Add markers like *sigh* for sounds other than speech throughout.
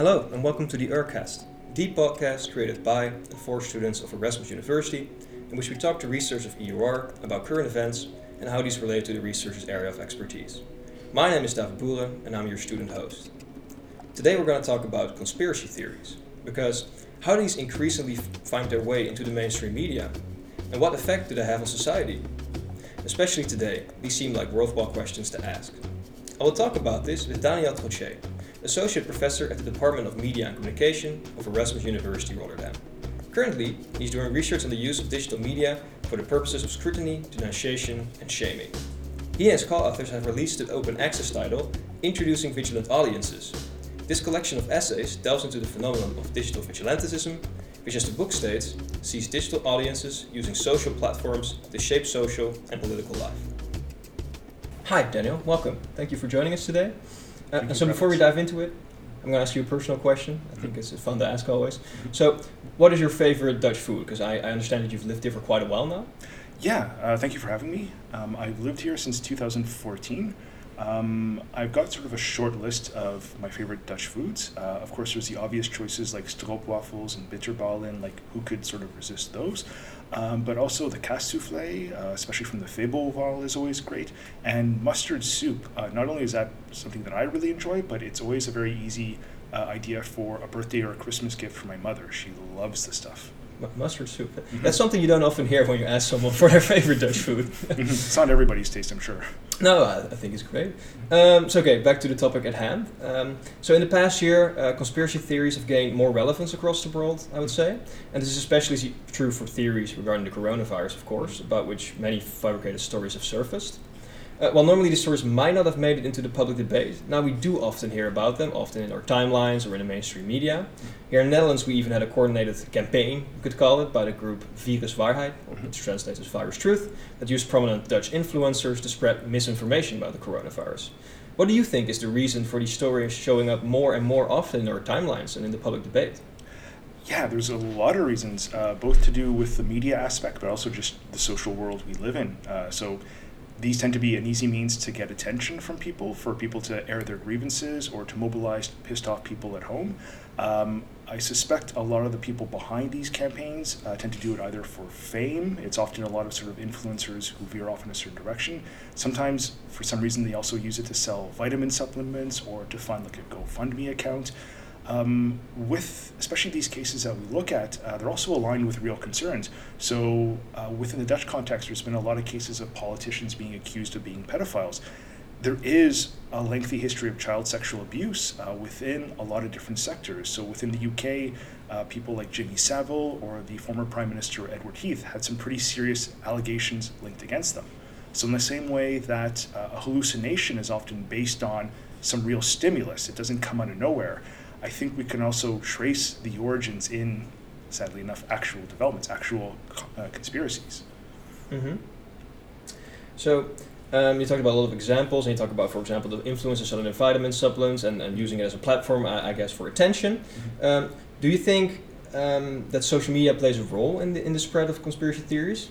Hello, and welcome to the Urcast, the podcast created by and for students of Erasmus University, in which we talk to researchers of EUR about current events and how these relate to the researcher's area of expertise. My name is David Boeren, and I'm your student host. Today we're going to talk about conspiracy theories, because how do these increasingly find their way into the mainstream media, and what effect do they have on society? Especially today, these seem like worthwhile questions to ask. I will talk about this with Daniel Trottier, Associate Professor at the Department of Media and Communication of Erasmus University Rotterdam. Currently, he's doing research on the use of digital media for the purposes of scrutiny, denunciation, and shaming. He and his co-authors have released the open access title Introducing Vigilant Audiences. This collection of essays delves into the phenomenon of digital vigilantism, which as the book states, sees digital audiences using social platforms to shape social and political life. Hi Daniel, welcome. Thank you for joining us today. Uh, so before we dive into it, I'm going to ask you a personal question. I think it's fun to ask always. So, what is your favorite Dutch food? Because I, I, understand that you've lived here for quite a while now. Yeah, uh, thank you for having me. Um, I've lived here since 2014. Um, I've got sort of a short list of my favorite Dutch foods. Uh, of course, there's the obvious choices like stroopwafels and bitterballen, like who could sort of resist those? Um, but also the kaas souffle, uh, especially from the Febelwal, is always great. And mustard soup. Uh, not only is that something that I really enjoy, but it's always a very easy uh, idea for a birthday or a Christmas gift for my mother. She loves the stuff mustard soup. Mm-hmm. That's something you don't often hear when you ask someone *laughs* for their favorite Dutch food. mm-hmm. It's not everybody's taste, I'm sure. No, I, think it's great. Um, so, okay, back to the topic at hand. Um, so, in the past year, uh, conspiracy theories have gained more relevance across the world, I would say. And this is especially true for theories regarding the coronavirus, of course, about which many fabricated stories have surfaced. Uh, while normally these stories might not have made it into the public debate, now we do often hear about them, often in our timelines or in the mainstream media. Here in the Netherlands, we even had a coordinated campaign, you could call it, by the group Virus Waarheid, mm-hmm. which translates as Virus Truth, that used prominent Dutch influencers to spread misinformation about the coronavirus. What do you think is the reason for these stories showing up more and more often in our timelines and in the public debate? Yeah, there's a lot of reasons, uh, both to do with the media aspect, but also just the social world we live in. Uh, so these tend to be an easy means to get attention from people, for people to air their grievances or to mobilize pissed off people at home. Um, I suspect a lot of the people behind these campaigns uh, tend to do it either for fame. It's often a lot of sort of influencers who veer off in a certain direction. Sometimes, for some reason, they also use it to sell vitamin supplements or to fund like a GoFundMe account. Um, with especially these cases that we look at, uh, they're also aligned with real concerns. So, uh, within the Dutch context, there's been a lot of cases of politicians being accused of being pedophiles. There is a lengthy history of child sexual abuse uh, within a lot of different sectors. So, within the UK, uh, people like Jimmy Savile or the former Prime Minister Edward Heath had some pretty serious allegations linked against them. So, in the same way that uh, a hallucination is often based on some real stimulus, it doesn't come out of nowhere. I think we can also trace the origins in, sadly enough, actual developments, actual uh, conspiracies. Mm-hmm. So, um, you talked about a lot of examples, and you talk about, for example, the influence of selling vitamin supplements and, and using it as a platform, I, I guess, for attention. Mm-hmm. Um, do you think um, that social media plays a role in the, in the spread of conspiracy theories?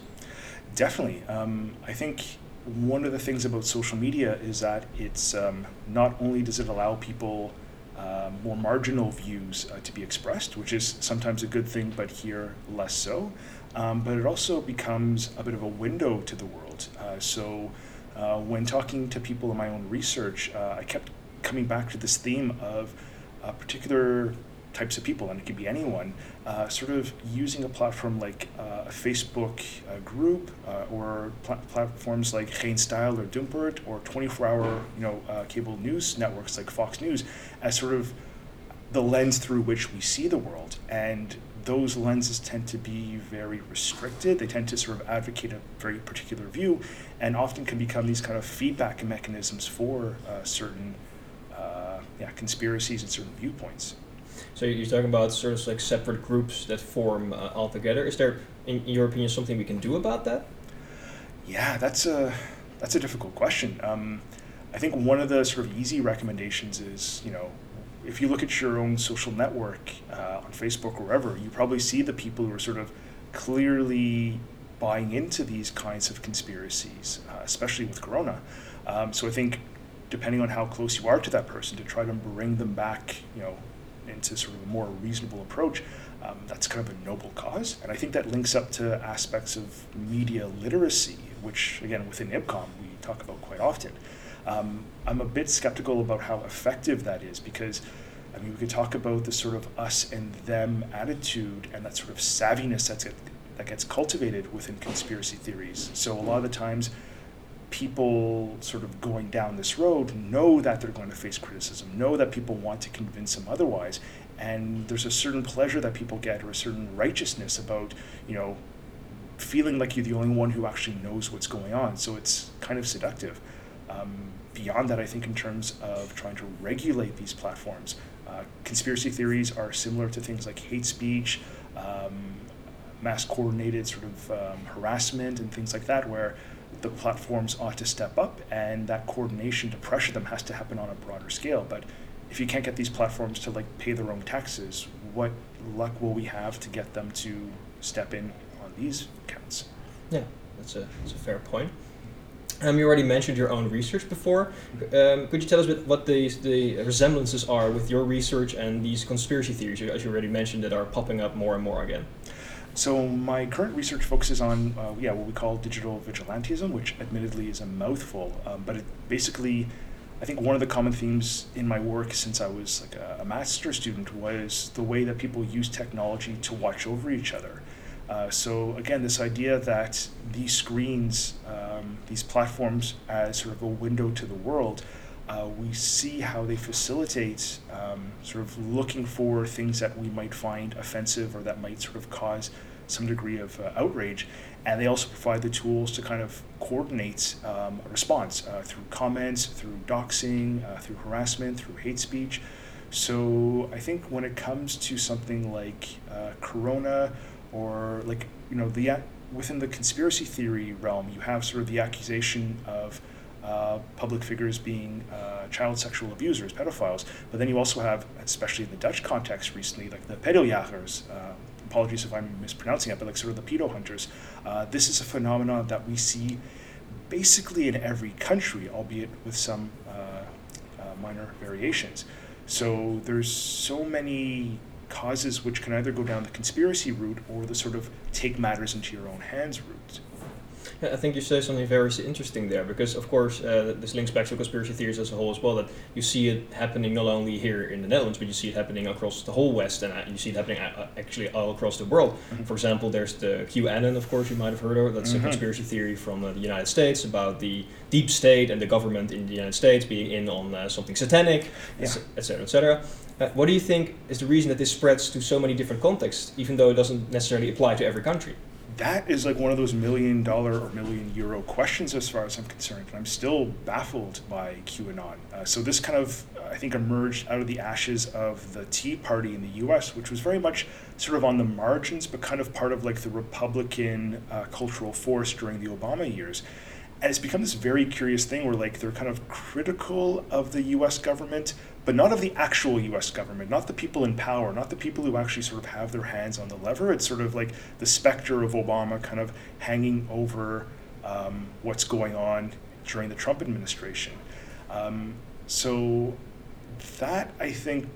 Definitely. Um, I think one of the things about social media is that it's um, not only does it allow people uh, more marginal views uh, to be expressed, which is sometimes a good thing, but here less so. Um, but it also becomes a bit of a window to the world. Uh, so uh, when talking to people in my own research, uh, I kept coming back to this theme of a particular types of people, and it could be anyone, uh, sort of using a platform like uh, a Facebook uh, group uh, or pl- platforms like Geen Stijl or Dumpert or 24-hour you know uh, cable news networks like Fox News as sort of the lens through which we see the world. And those lenses tend to be very restricted. They tend to sort of advocate a very particular view, and often can become these kind of feedback mechanisms for uh, certain yeah, conspiracies and certain viewpoints. So you're talking about sort of like separate groups that form uh, all together. Is there, in, your opinion, something we can do about that? Yeah, that's a that's a difficult question. Um, I think one of the sort of easy recommendations is, you know, if you look at your own social network uh, on Facebook or wherever, you probably see the people who are sort of clearly buying into these kinds of conspiracies, uh, especially with Corona. Um, so I think depending on how close you are to that person, to try to bring them back, you know, into sort of a more reasonable approach, um, that's kind of a noble cause. And I think that links up to aspects of media literacy, which, again, within IBCoM, we talk about quite often. Um, I'm a bit skeptical about how effective that is because, I mean, we could talk about the sort of us and them attitude and that sort of savviness that's, that gets cultivated within conspiracy theories. So a lot of the times, people sort of going down this road know that they're going to face criticism, know that people want to convince them otherwise, and there's a certain pleasure that people get or a certain righteousness about, you know, feeling like you're the only one who actually knows what's going on. So it's kind of seductive. Um, beyond that, I think in terms of trying to regulate these platforms, uh, conspiracy theories are similar to things like hate speech, um, mass coordinated sort of um, harassment, and things like that, where the platforms ought to step up, and that coordination to pressure them has to happen on a broader scale. But if you can't get these platforms to like pay their own taxes, what luck will we have to get them to step in on these counts? Yeah, that's a that's a fair point. Um, you already mentioned your own research before. Um, could you tell us what the, the resemblances are with your research and these conspiracy theories, as you already mentioned, that are popping up more and more again? So my current research focuses on uh, yeah what we call digital vigilantism, which admittedly is a mouthful, um, but it basically, I think one of the common themes in my work since I was like a, a master's student was the way that people use technology to watch over each other. Uh, so again, this idea that these screens, um, these platforms, as sort of a window to the world, uh, we see how they facilitate um, sort of looking for things that we might find offensive or that might sort of cause some degree of uh, outrage. And they also provide the tools to kind of coordinate um, a response uh, through comments, through doxing, uh, through harassment, through hate speech. So I think when it comes to something like uh, Corona or like, you know, the within the conspiracy theory realm, you have sort of the accusation of uh, public figures being uh, child sexual abusers, pedophiles. But then you also have, especially in the Dutch context recently, like the pedoljagers. Uh, apologies if I'm mispronouncing it, but like sort of the pedo hunters. Uh, this is a phenomenon that we see basically in every country, albeit with some uh, uh, minor variations. So there's so many causes which can either go down the conspiracy route or the sort of take matters into your own hands route. Yeah, I think you say something very interesting there because, of course, uh, this links back to conspiracy theories as a whole as well. That you see it happening not only here in the Netherlands, but you see it happening across the whole West, and uh, you see it happening uh, actually all across the world. Mm-hmm. For example, there's the QAnon, of course, you might have heard of. That's mm-hmm. a conspiracy theory from uh, the United States about the deep state and the government in the United States being in on uh, something satanic, etc., yeah. etc. Et uh, what do you think is the reason that this spreads to so many different contexts, even though it doesn't necessarily apply to every country? That is like one of those million dollar or million euro questions as far as I'm concerned. And I'm still baffled by QAnon. Uh, so this kind of, I think, emerged out of the ashes of the Tea Party in the US, which was very much sort of on the margins, but kind of part of like the Republican uh, cultural force during the Obama years. And it's become this very curious thing where like they're kind of critical of the US government, but not of the actual US government, not the people in power, not the people who actually sort of have their hands on the lever. It's sort of like the specter of Obama kind of hanging over um, what's going on during the Trump administration. Um, so that, I think,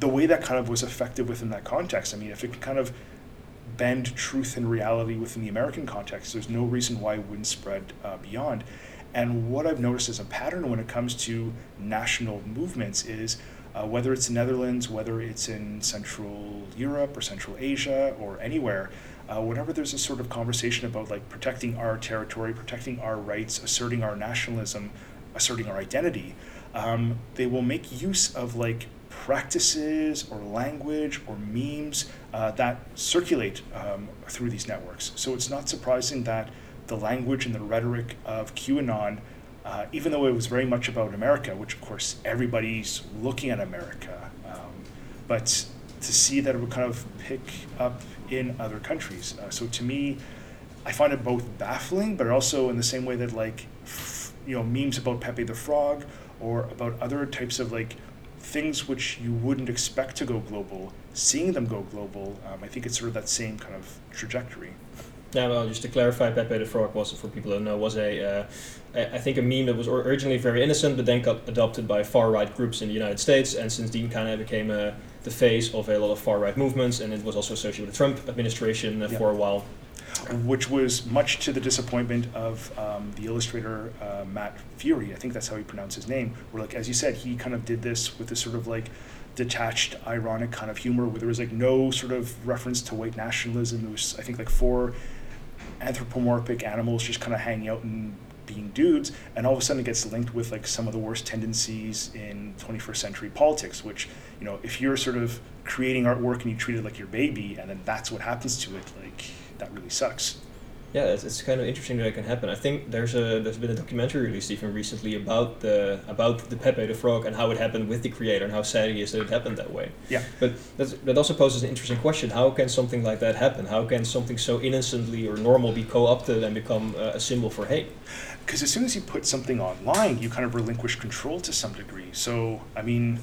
the way that kind of was effective within that context, I mean, if it kind of bend truth and reality within the American context, there's no reason why it wouldn't spread uh, beyond. And what I've noticed as a pattern when it comes to national movements is uh, whether it's the Netherlands, whether it's in Central Europe or Central Asia or anywhere, uh, whenever there's a sort of conversation about like protecting our territory, protecting our rights, asserting our nationalism, asserting our identity, um, they will make use of like practices or language or memes uh, that circulate um, through these networks. So it's not surprising that the language and the rhetoric of QAnon, uh, even though it was very much about America, which of course everybody's looking at America, um, but to see that it would kind of pick up in other countries. Uh, so to me, I find it both baffling, but also in the same way that like, you know, memes about Pepe the Frog or about other types of like things which you wouldn't expect to go global, seeing them go global, um, I think it's sort of that same kind of trajectory. Yeah, well, just to clarify, Pepe the Frog was, for people who don't know, was a, uh, I think a meme that was originally very innocent, but then got adopted by far right groups in the United States, and since then kind of became a, uh, the face of a lot of far right movements, and it was also associated with the Trump administration uh, for a while. Which was much to the disappointment of um, the illustrator uh, Matt Furie. I think that's how he pronounced his name. Where, like, as you said, he kind of did this with this sort of like detached, ironic kind of humor, where there was like no sort of reference to white nationalism. There was, I think, like four anthropomorphic animals just kind of hanging out and being dudes, and all of a sudden it gets linked with like some of the worst tendencies in 21st century politics. Which you know, if you're sort of creating artwork and you treat it like your baby, and then that's what happens to it, like that really sucks yeah, it's, it's kind of interesting that it can happen. I think there's a there's been a documentary released even recently about the about the Pepe the Frog and how it happened with the creator and how sad it is that it happened that way. Yeah. But that also poses an interesting question: How can something like that happen? How can something so innocently or normal be co-opted and become uh, a symbol for hate? Because as soon as you put something online, you kind of relinquish control to some degree. So I mean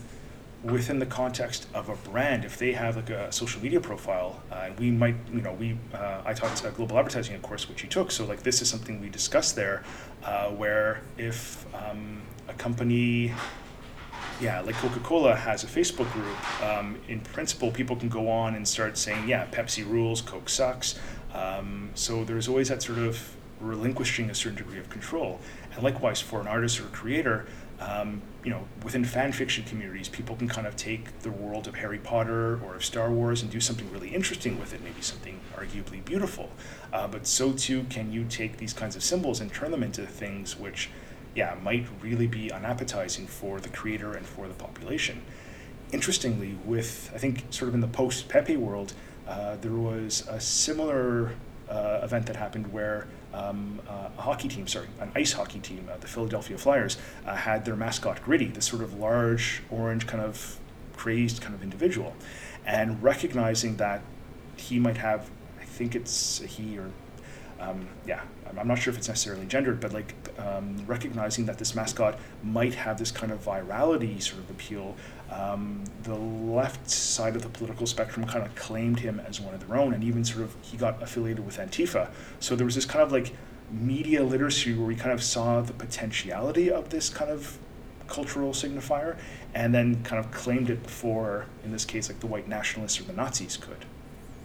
within the context of a brand, if they have like a social media profile, uh, we might, you know, we, uh, I taught a global advertising of course, which you took. So like this is something we discussed there, uh, where if um, a company, yeah, like Coca-Cola has a Facebook group, um, in principle, people can go on and start saying, yeah, Pepsi rules, Coke sucks. Um, so there's always that sort of relinquishing a certain degree of control. And likewise, for an artist or a creator, um, you know, within fan fiction communities, people can kind of take the world of Harry Potter or of Star Wars and do something really interesting with it, maybe something arguably beautiful. Uh, but so too can you take these kinds of symbols and turn them into things which, yeah, might really be unappetizing for the creator and for the population. Interestingly, with I think sort of in the post Pepe world, uh, there was a similar uh, event that happened where um, uh, a hockey team, sorry, an ice hockey team, uh, the Philadelphia Flyers, uh, had their mascot Gritty, this sort of large, orange, kind of crazed kind of individual. And recognizing that he might have, I think it's he or, um, yeah, I'm not sure if it's necessarily gendered, but like um, recognizing that this mascot might have this kind of virality sort of appeal, um, the left side of the political spectrum kind of claimed him as one of their own, and even sort of he got affiliated with Antifa. So there was this kind of like media literacy where we kind of saw the potentiality of this kind of cultural signifier, and then kind of claimed it before, in this case, like the white nationalists or the Nazis could.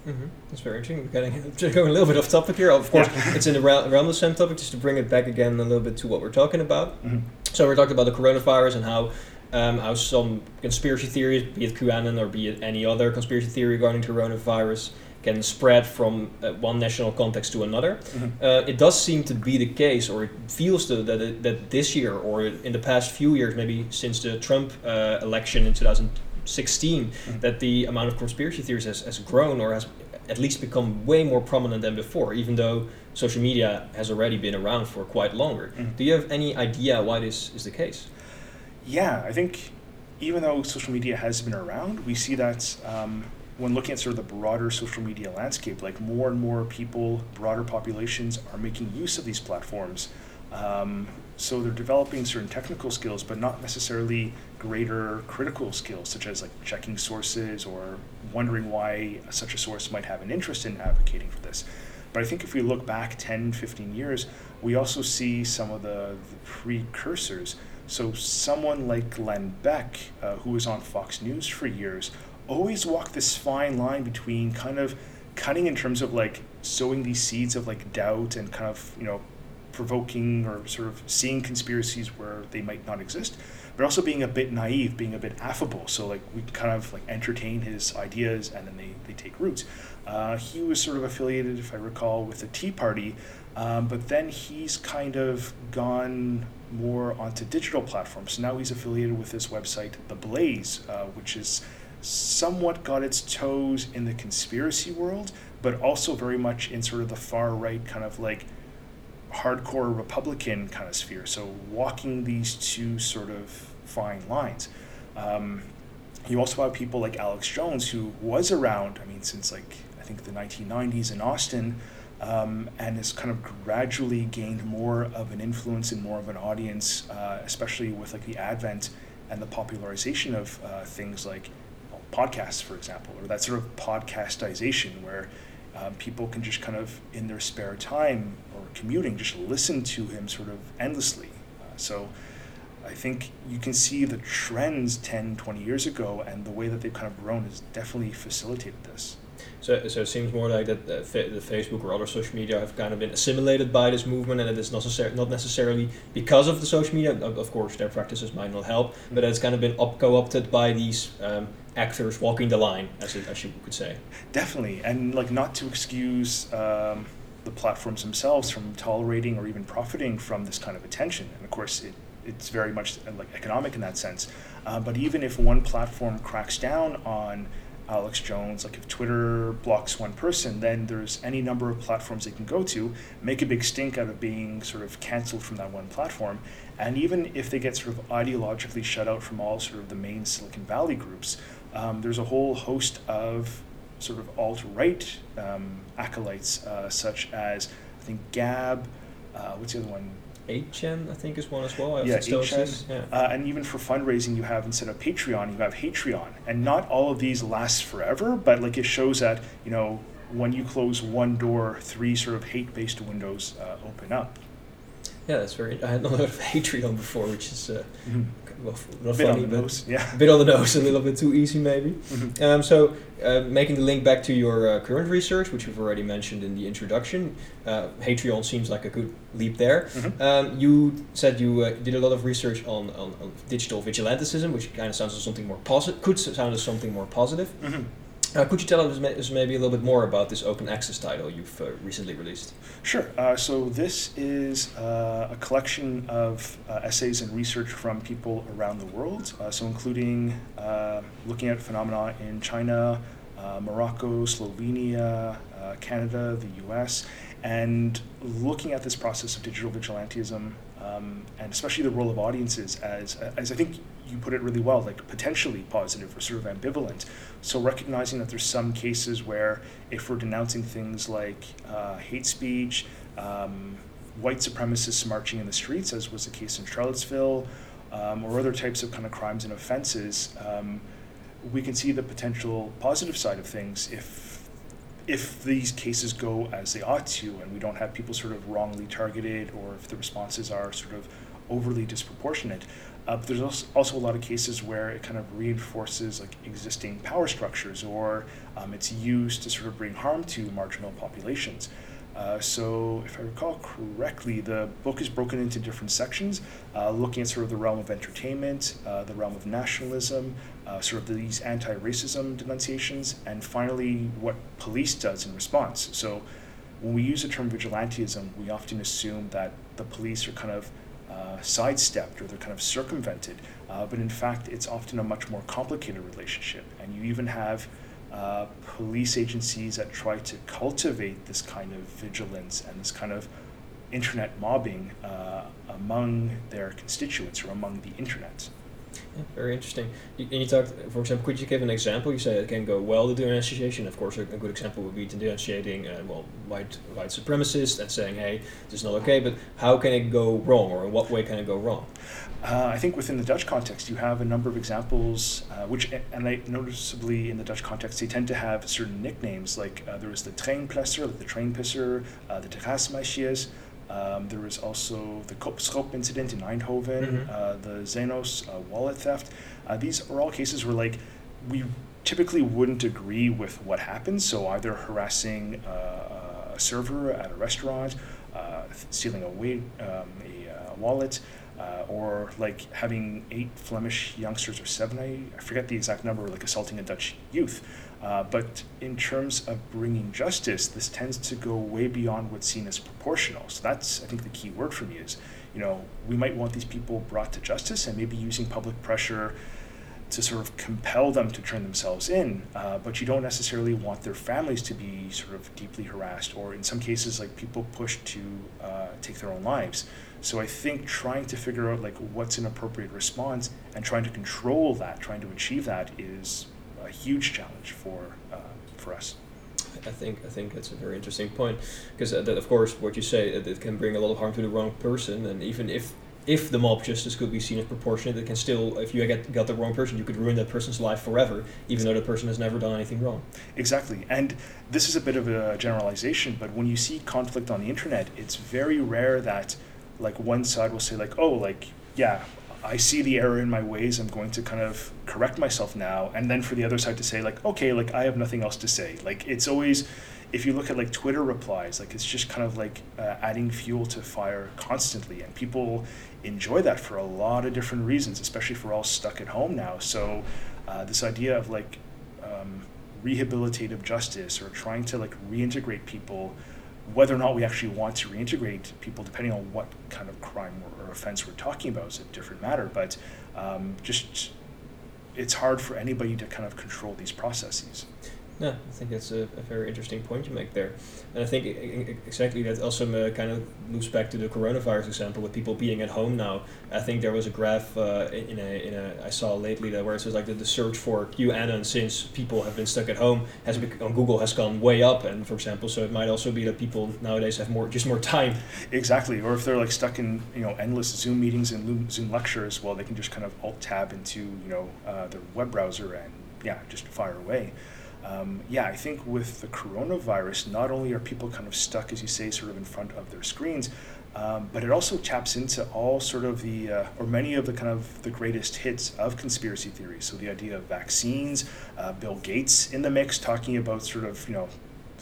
Mm-hmm. That's very interesting. We're getting *laughs* going a little bit off topic here. Of course, yeah. it's in around, around the same topic, just to bring it back again a little bit to what we're talking about. Mm-hmm. So we're talking about the coronavirus and how um, how some conspiracy theories, be it QAnon or be it any other conspiracy theory regarding coronavirus, can spread from uh, one national context to another. Mm-hmm. Uh, it does seem to be the case, or it feels to, that it, that this year or in the past few years, maybe since the Trump uh, election in 2016, mm-hmm. that the amount of conspiracy theories has, has grown or has at least become way more prominent than before, even though social media has already been around for quite longer. Mm-hmm. Do you have any idea why this is the case? Yeah, I think even though social media has been around, we see that um, when looking at sort of the broader social media landscape, like more and more people, broader populations are making use of these platforms. Um, so they're developing certain technical skills, but not necessarily greater critical skills, such as like checking sources or wondering why such a source might have an interest in advocating for this. But I think if we look back 10, 15 years, we also see some of the, the precursors. So someone like Glenn Beck, uh, who was on Fox News for years, always walked this fine line between kind of cutting in terms of like sowing these seeds of like doubt and kind of, you know, provoking or sort of seeing conspiracies where they might not exist, but also being a bit naive, being a bit affable. So like we kind of like entertain his ideas and then they, they take roots. Uh, he was sort of affiliated, if I recall, with the Tea Party, um, but then he's kind of gone more onto digital platforms. So now he's affiliated with this website, The Blaze, uh, which is somewhat got its toes in the conspiracy world, but also very much in sort of the far right kind of like hardcore Republican kind of sphere. So walking these two sort of fine lines. Um, you also have people like Alex Jones, who was around, I mean, since like I think the 1990s in Austin, um, and has kind of gradually gained more of an influence and more of an audience, uh, especially with like the advent and the popularization of uh, things like well, podcasts, for example, or that sort of podcastization where Um, people can just kind of, in their spare time commuting, just listen to him sort of endlessly. Uh, so I think you can see the trends 10, 20 years ago, and the way that they've kind of grown has definitely facilitated this. So, so it seems more like that uh, the Facebook or other social media have kind of been assimilated by this movement, and it is not, necessar- not necessarily because of the social media. Of course, their practices might not help, but it's kind of been up co-opted by these um, actors walking the line, as, it, as you could say. Definitely, and like not to excuse um, the platforms themselves from tolerating or even profiting from this kind of attention, and of course it it's very much like economic in that sense. Uh, but even if one platform cracks down on Alex Jones, like if Twitter blocks one person, then there's any number of platforms they can go to, make a big stink out of being sort of canceled from that one platform. And even if they get sort of ideologically shut out from all sort of the main Silicon Valley groups, um, there's a whole host of sort of alt right um, acolytes, uh, such as I think Gab, uh, what's the other one? 8chan, I think, is one as well. Yeah, 8chan. Yeah. Uh, and even for fundraising, you have instead of Patreon, you have Hatreon. And not all of these last forever, but like it shows that, you know, when you close one door, three sort of hate based windows uh, open up. Yeah, that's very. I had not heard of *laughs* Hatreon before, which is uh, mm-hmm well, not bit funny, but nose, yeah. a *laughs* bit on the nose, a little bit too easy maybe. Mm-hmm. Um, so, uh, making the link back to your uh, current research, which you've already mentioned in the introduction, uh, Hatreon seems like a good leap there. Mm-hmm. Um, you said you uh, did a lot of research on, on, on, digital vigilantism, which kind of sounds as something more positive. Could sound as something more positive. Mm-hmm. Uh, could you tell us maybe a little bit more about this open access title you've uh, recently released? Sure. Uh, so this is uh, a collection of uh, essays and research from people around the world. Uh, so including looking at phenomena in China, Morocco, Slovenia, Canada, the U.S., and looking at this process of digital vigilantism um, and especially the role of audiences as, as I think you put it really well, like potentially positive or sort of ambivalent. So recognizing that there's some cases where if we're denouncing things like uh, hate speech, um, white supremacists marching in the streets, as was the case in Charlottesville, um, or other types of kind of crimes and offenses, um, we can see the potential positive side of things if if these cases go as they ought to, and we don't have people sort of wrongly targeted, or if the responses are sort of overly disproportionate. Uh, but there's also a lot of cases where it kind of reinforces like existing power structures, or um, it's used to sort of bring harm to marginal populations. Uh, so, if I recall correctly, the book is broken into different sections, uh, looking at sort of the realm of entertainment, uh, the realm of nationalism, uh, sort of these anti racism denunciations, and finally, what police does in response. So, when we use the term vigilantism, we often assume that the police are kind of uh, sidestepped or they're kind of circumvented, uh, but in fact, it's often a much more complicated relationship. And you even have uh, police agencies that try to cultivate this kind of vigilance and this kind of internet mobbing uh, among their constituents or among the internet. Very interesting. And you talked, for example, could you give an example? You say it can go well, the denunciation. Of course, a, good example would be denunciating, uh, well, white white supremacists and saying, hey, this is not okay. But how can it go wrong, or in what way can it go wrong? Uh, I think within the Dutch context, you have a number of examples, uh, which, and I noticeably in the Dutch context, they tend to have certain nicknames. Like uh, there was the like the train pisser, uh, the terrasmeisjes. Um, there was also the Kopschop incident in Eindhoven, mm-hmm. uh, the Xenos uh, wallet theft. Uh, these are all cases where like we typically wouldn't agree with what happened. So either harassing uh, a server at a restaurant, uh, stealing a, um, a uh, wallet, or like having eight Flemish youngsters or seven, I, I forget the exact number, like assaulting a Dutch youth. Uh, but in terms of bringing justice, this tends to go way beyond what's seen as proportional. So that's, I think, the key word for me is, you know, we might want these people brought to justice and maybe using public pressure to sort of compel them to turn themselves in, uh, but you don't necessarily want their families to be sort of deeply harassed, or in some cases, like people pushed to uh, take their own lives. So I think trying to figure out like what's an appropriate response and trying to control that, trying to achieve that, is a huge challenge for uh, for us. I think I think that's a very interesting point because uh, of course what you say it, it, can bring a lot of harm to the wrong person and even if if the mob justice could be seen as proportionate, it can still, if you get got the wrong person, you could ruin that person's life forever, even though the person has never done anything wrong. Exactly, and this is a bit of a generalization, but when you see conflict on the internet, it's very rare that, like, one side will say like, oh, like, yeah, I see the error in my ways. I'm going to kind of correct myself now, and then for the other side to say like, okay, like I have nothing else to say. Like it's always if you look at like Twitter replies, like it's just kind of like uh, adding fuel to fire constantly, and people enjoy that for a lot of different reasons, especially if we're all stuck at home now. So, uh, this idea of like um, rehabilitative justice or trying to like reintegrate people, whether or not we actually want to reintegrate people, depending on what kind of crime or, offense we're talking about, is a different matter. But um, just it's hard for anybody to kind of control these processes. Yeah, I think that's a, a, very interesting point you make there. And I think exactly that also uh, kind of loops back to the coronavirus example with people being at home now. I think there was a graph uh, in, a, in a I saw lately that where it says like the, the search for QAnon since people have been stuck at home has on Google has gone way up. And for example, so it might also be that people nowadays have more just more time. Exactly, or if they're like stuck in you know endless Zoom meetings and Zoom lectures, well, they can just kind of alt tab into you know uh, their web browser and yeah, just fire away. Um, yeah, I think with the coronavirus, not only are people kind of stuck, as you say, sort of in front of their screens, um, but it also taps into all sort of the, uh, or many of the kind of the greatest hits of conspiracy theories. So the idea of vaccines, uh, Bill Gates in the mix, talking about sort of, you know,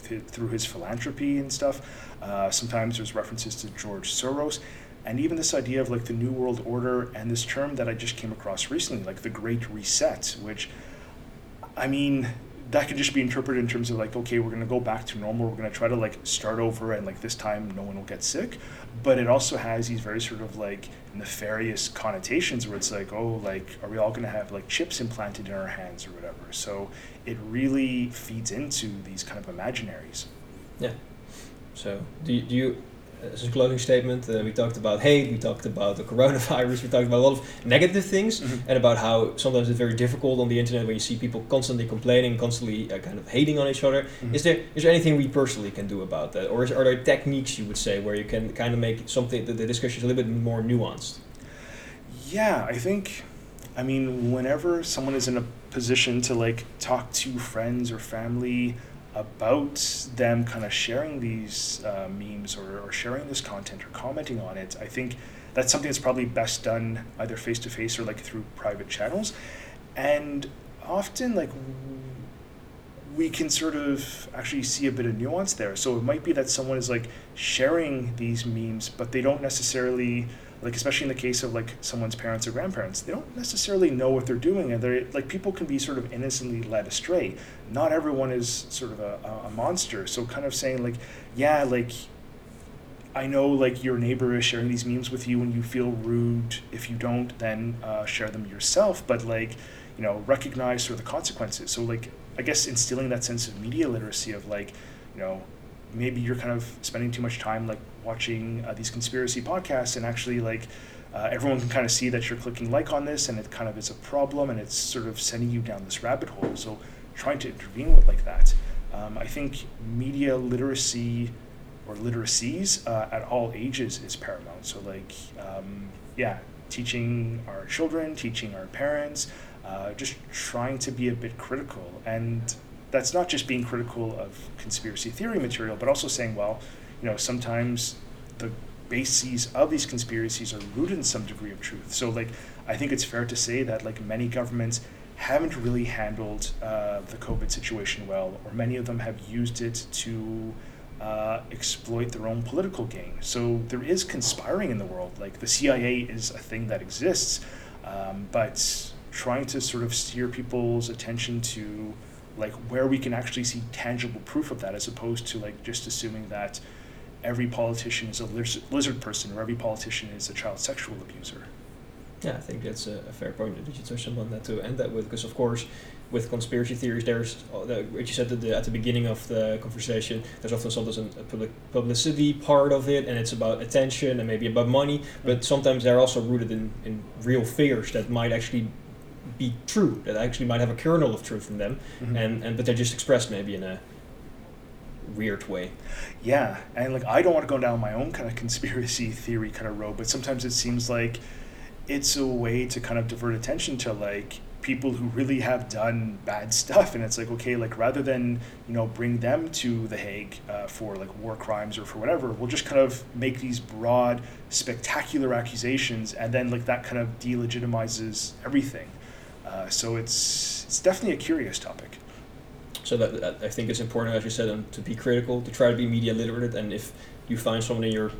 th- through his philanthropy and stuff. Uh, sometimes there's references to George Soros. And even this idea of like the New World Order and this term that I just came across recently, like the Great Reset, which, I mean, that could just be interpreted in terms of like okay we're going to go back to normal we're going to try to like start over and like this time no one will get sick. But it also has these very sort of like nefarious connotations where it's like oh like are we all going to have like chips implanted in our hands or whatever? So it really feeds into these kind of imaginaries. Yeah. So do do you as a closing statement, uh, we talked about hate, we talked about the coronavirus, we talked about a lot of negative things, mm-hmm. and about how sometimes it's very difficult on the internet when you see people constantly complaining, constantly uh, kind of hating on each other. Mm-hmm. Is there is there anything we personally can do about that, or is, are there techniques you would say where you can kind of make something that the discussion is a little bit more nuanced? Yeah, I think. I mean, whenever someone is in a position to like talk to friends or family about them kind of sharing these uh, memes or, or sharing this content or commenting on it, I think that's something that's probably best done either face to face or like through private channels. And often, like, we can sort of actually see a bit of nuance there. So it might be that someone is like sharing these memes, but they don't necessarily like especially in the case of like someone's parents or grandparents they don't necessarily know what they're doing and they're like people can be sort of innocently led astray. Not everyone is sort of a, a monster. So kind of saying like yeah like I know like your neighbor is sharing these memes with you and you feel rude if you don't then uh, share them yourself. But like you know recognize sort of the consequences. So like I guess instilling that sense of media literacy of like you know maybe you're kind of spending too much time like watching uh, these conspiracy podcasts and actually like uh, everyone can kind of see that you're clicking like on this and it kind of is a problem and it's sort of sending you down this rabbit hole. So trying to intervene with like that. Um, i think media literacy or literacies uh, at all ages is paramount. So like um, yeah teaching our children teaching our parents uh, just trying to be a bit critical. And that's not just being critical of conspiracy theory material, but also saying, well, you know, sometimes the bases of these conspiracies are rooted in some degree of truth. So, like, I think it's fair to say that, like, many governments haven't really handled uh, the COVID situation well, or many of them have used it to uh, exploit their own political gain. So, there is conspiring in the world. Like, the CIA is a thing that exists, um, but trying to sort of steer people's attention to like where we can actually see tangible proof of that as opposed to like just assuming that every politician is a lizard person or every politician is a child sexual abuser. Yeah i think that's a, fair point. That you touch on that to end that with because of course with conspiracy theories there's uh, what you said at the, at the beginning of the conversation there's often sometimes a public publicity part of it and it's about attention and maybe about money but sometimes they're also rooted in, in real fears that might actually be true that actually might have a kernel of truth in them mm-hmm. and and but they're just expressed maybe in a weird way. Yeah, and like I don't want to go down my own kind of conspiracy *laughs* theory kind of road, but sometimes it seems like it's a way to kind of divert attention to like people who really have done bad *laughs* stuff and it's like okay like rather than you know bring them to the hague uh, for like war crimes or for whatever we'll just kind of make these broad spectacular accusations and then like that kind of delegitimizes everything uh, so it's it's definitely a curious topic so that, that, I think it's important, as you said, um, to be critical, to try to be media literate, and if you find someone in your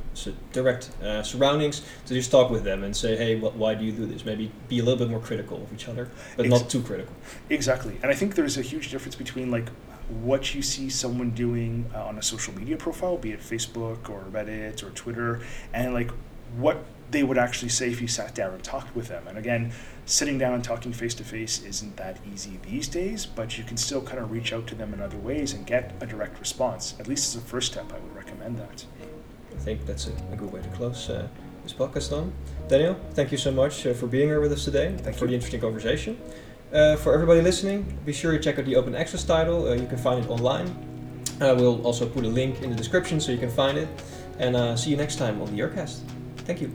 direct uh, surroundings, to just talk with them and say, hey, what, why do you do this? Maybe be a little bit more critical of each other, but Ex- not too critical. Exactly, and I think there's a huge difference between like what you see someone doing uh, on a social media profile, be it Facebook or Reddit or Twitter, and like what they would actually say if you sat down and talked with them. And again, sitting down and talking face to face isn't that easy these days, but you can still kind of reach out to them in other ways and get a direct response. At least as a first step, I would recommend that. I think that's a, a good way to close uh, this podcast on. Daniel, thank you so much uh, for being here with us today thank for you. the interesting conversation. Uh, for everybody listening, be sure to check out the open access title. Uh, you can find it online. Uh, we'll also put a link in the description so you can find it. And uh, see you next time on the Earcast. Thank you.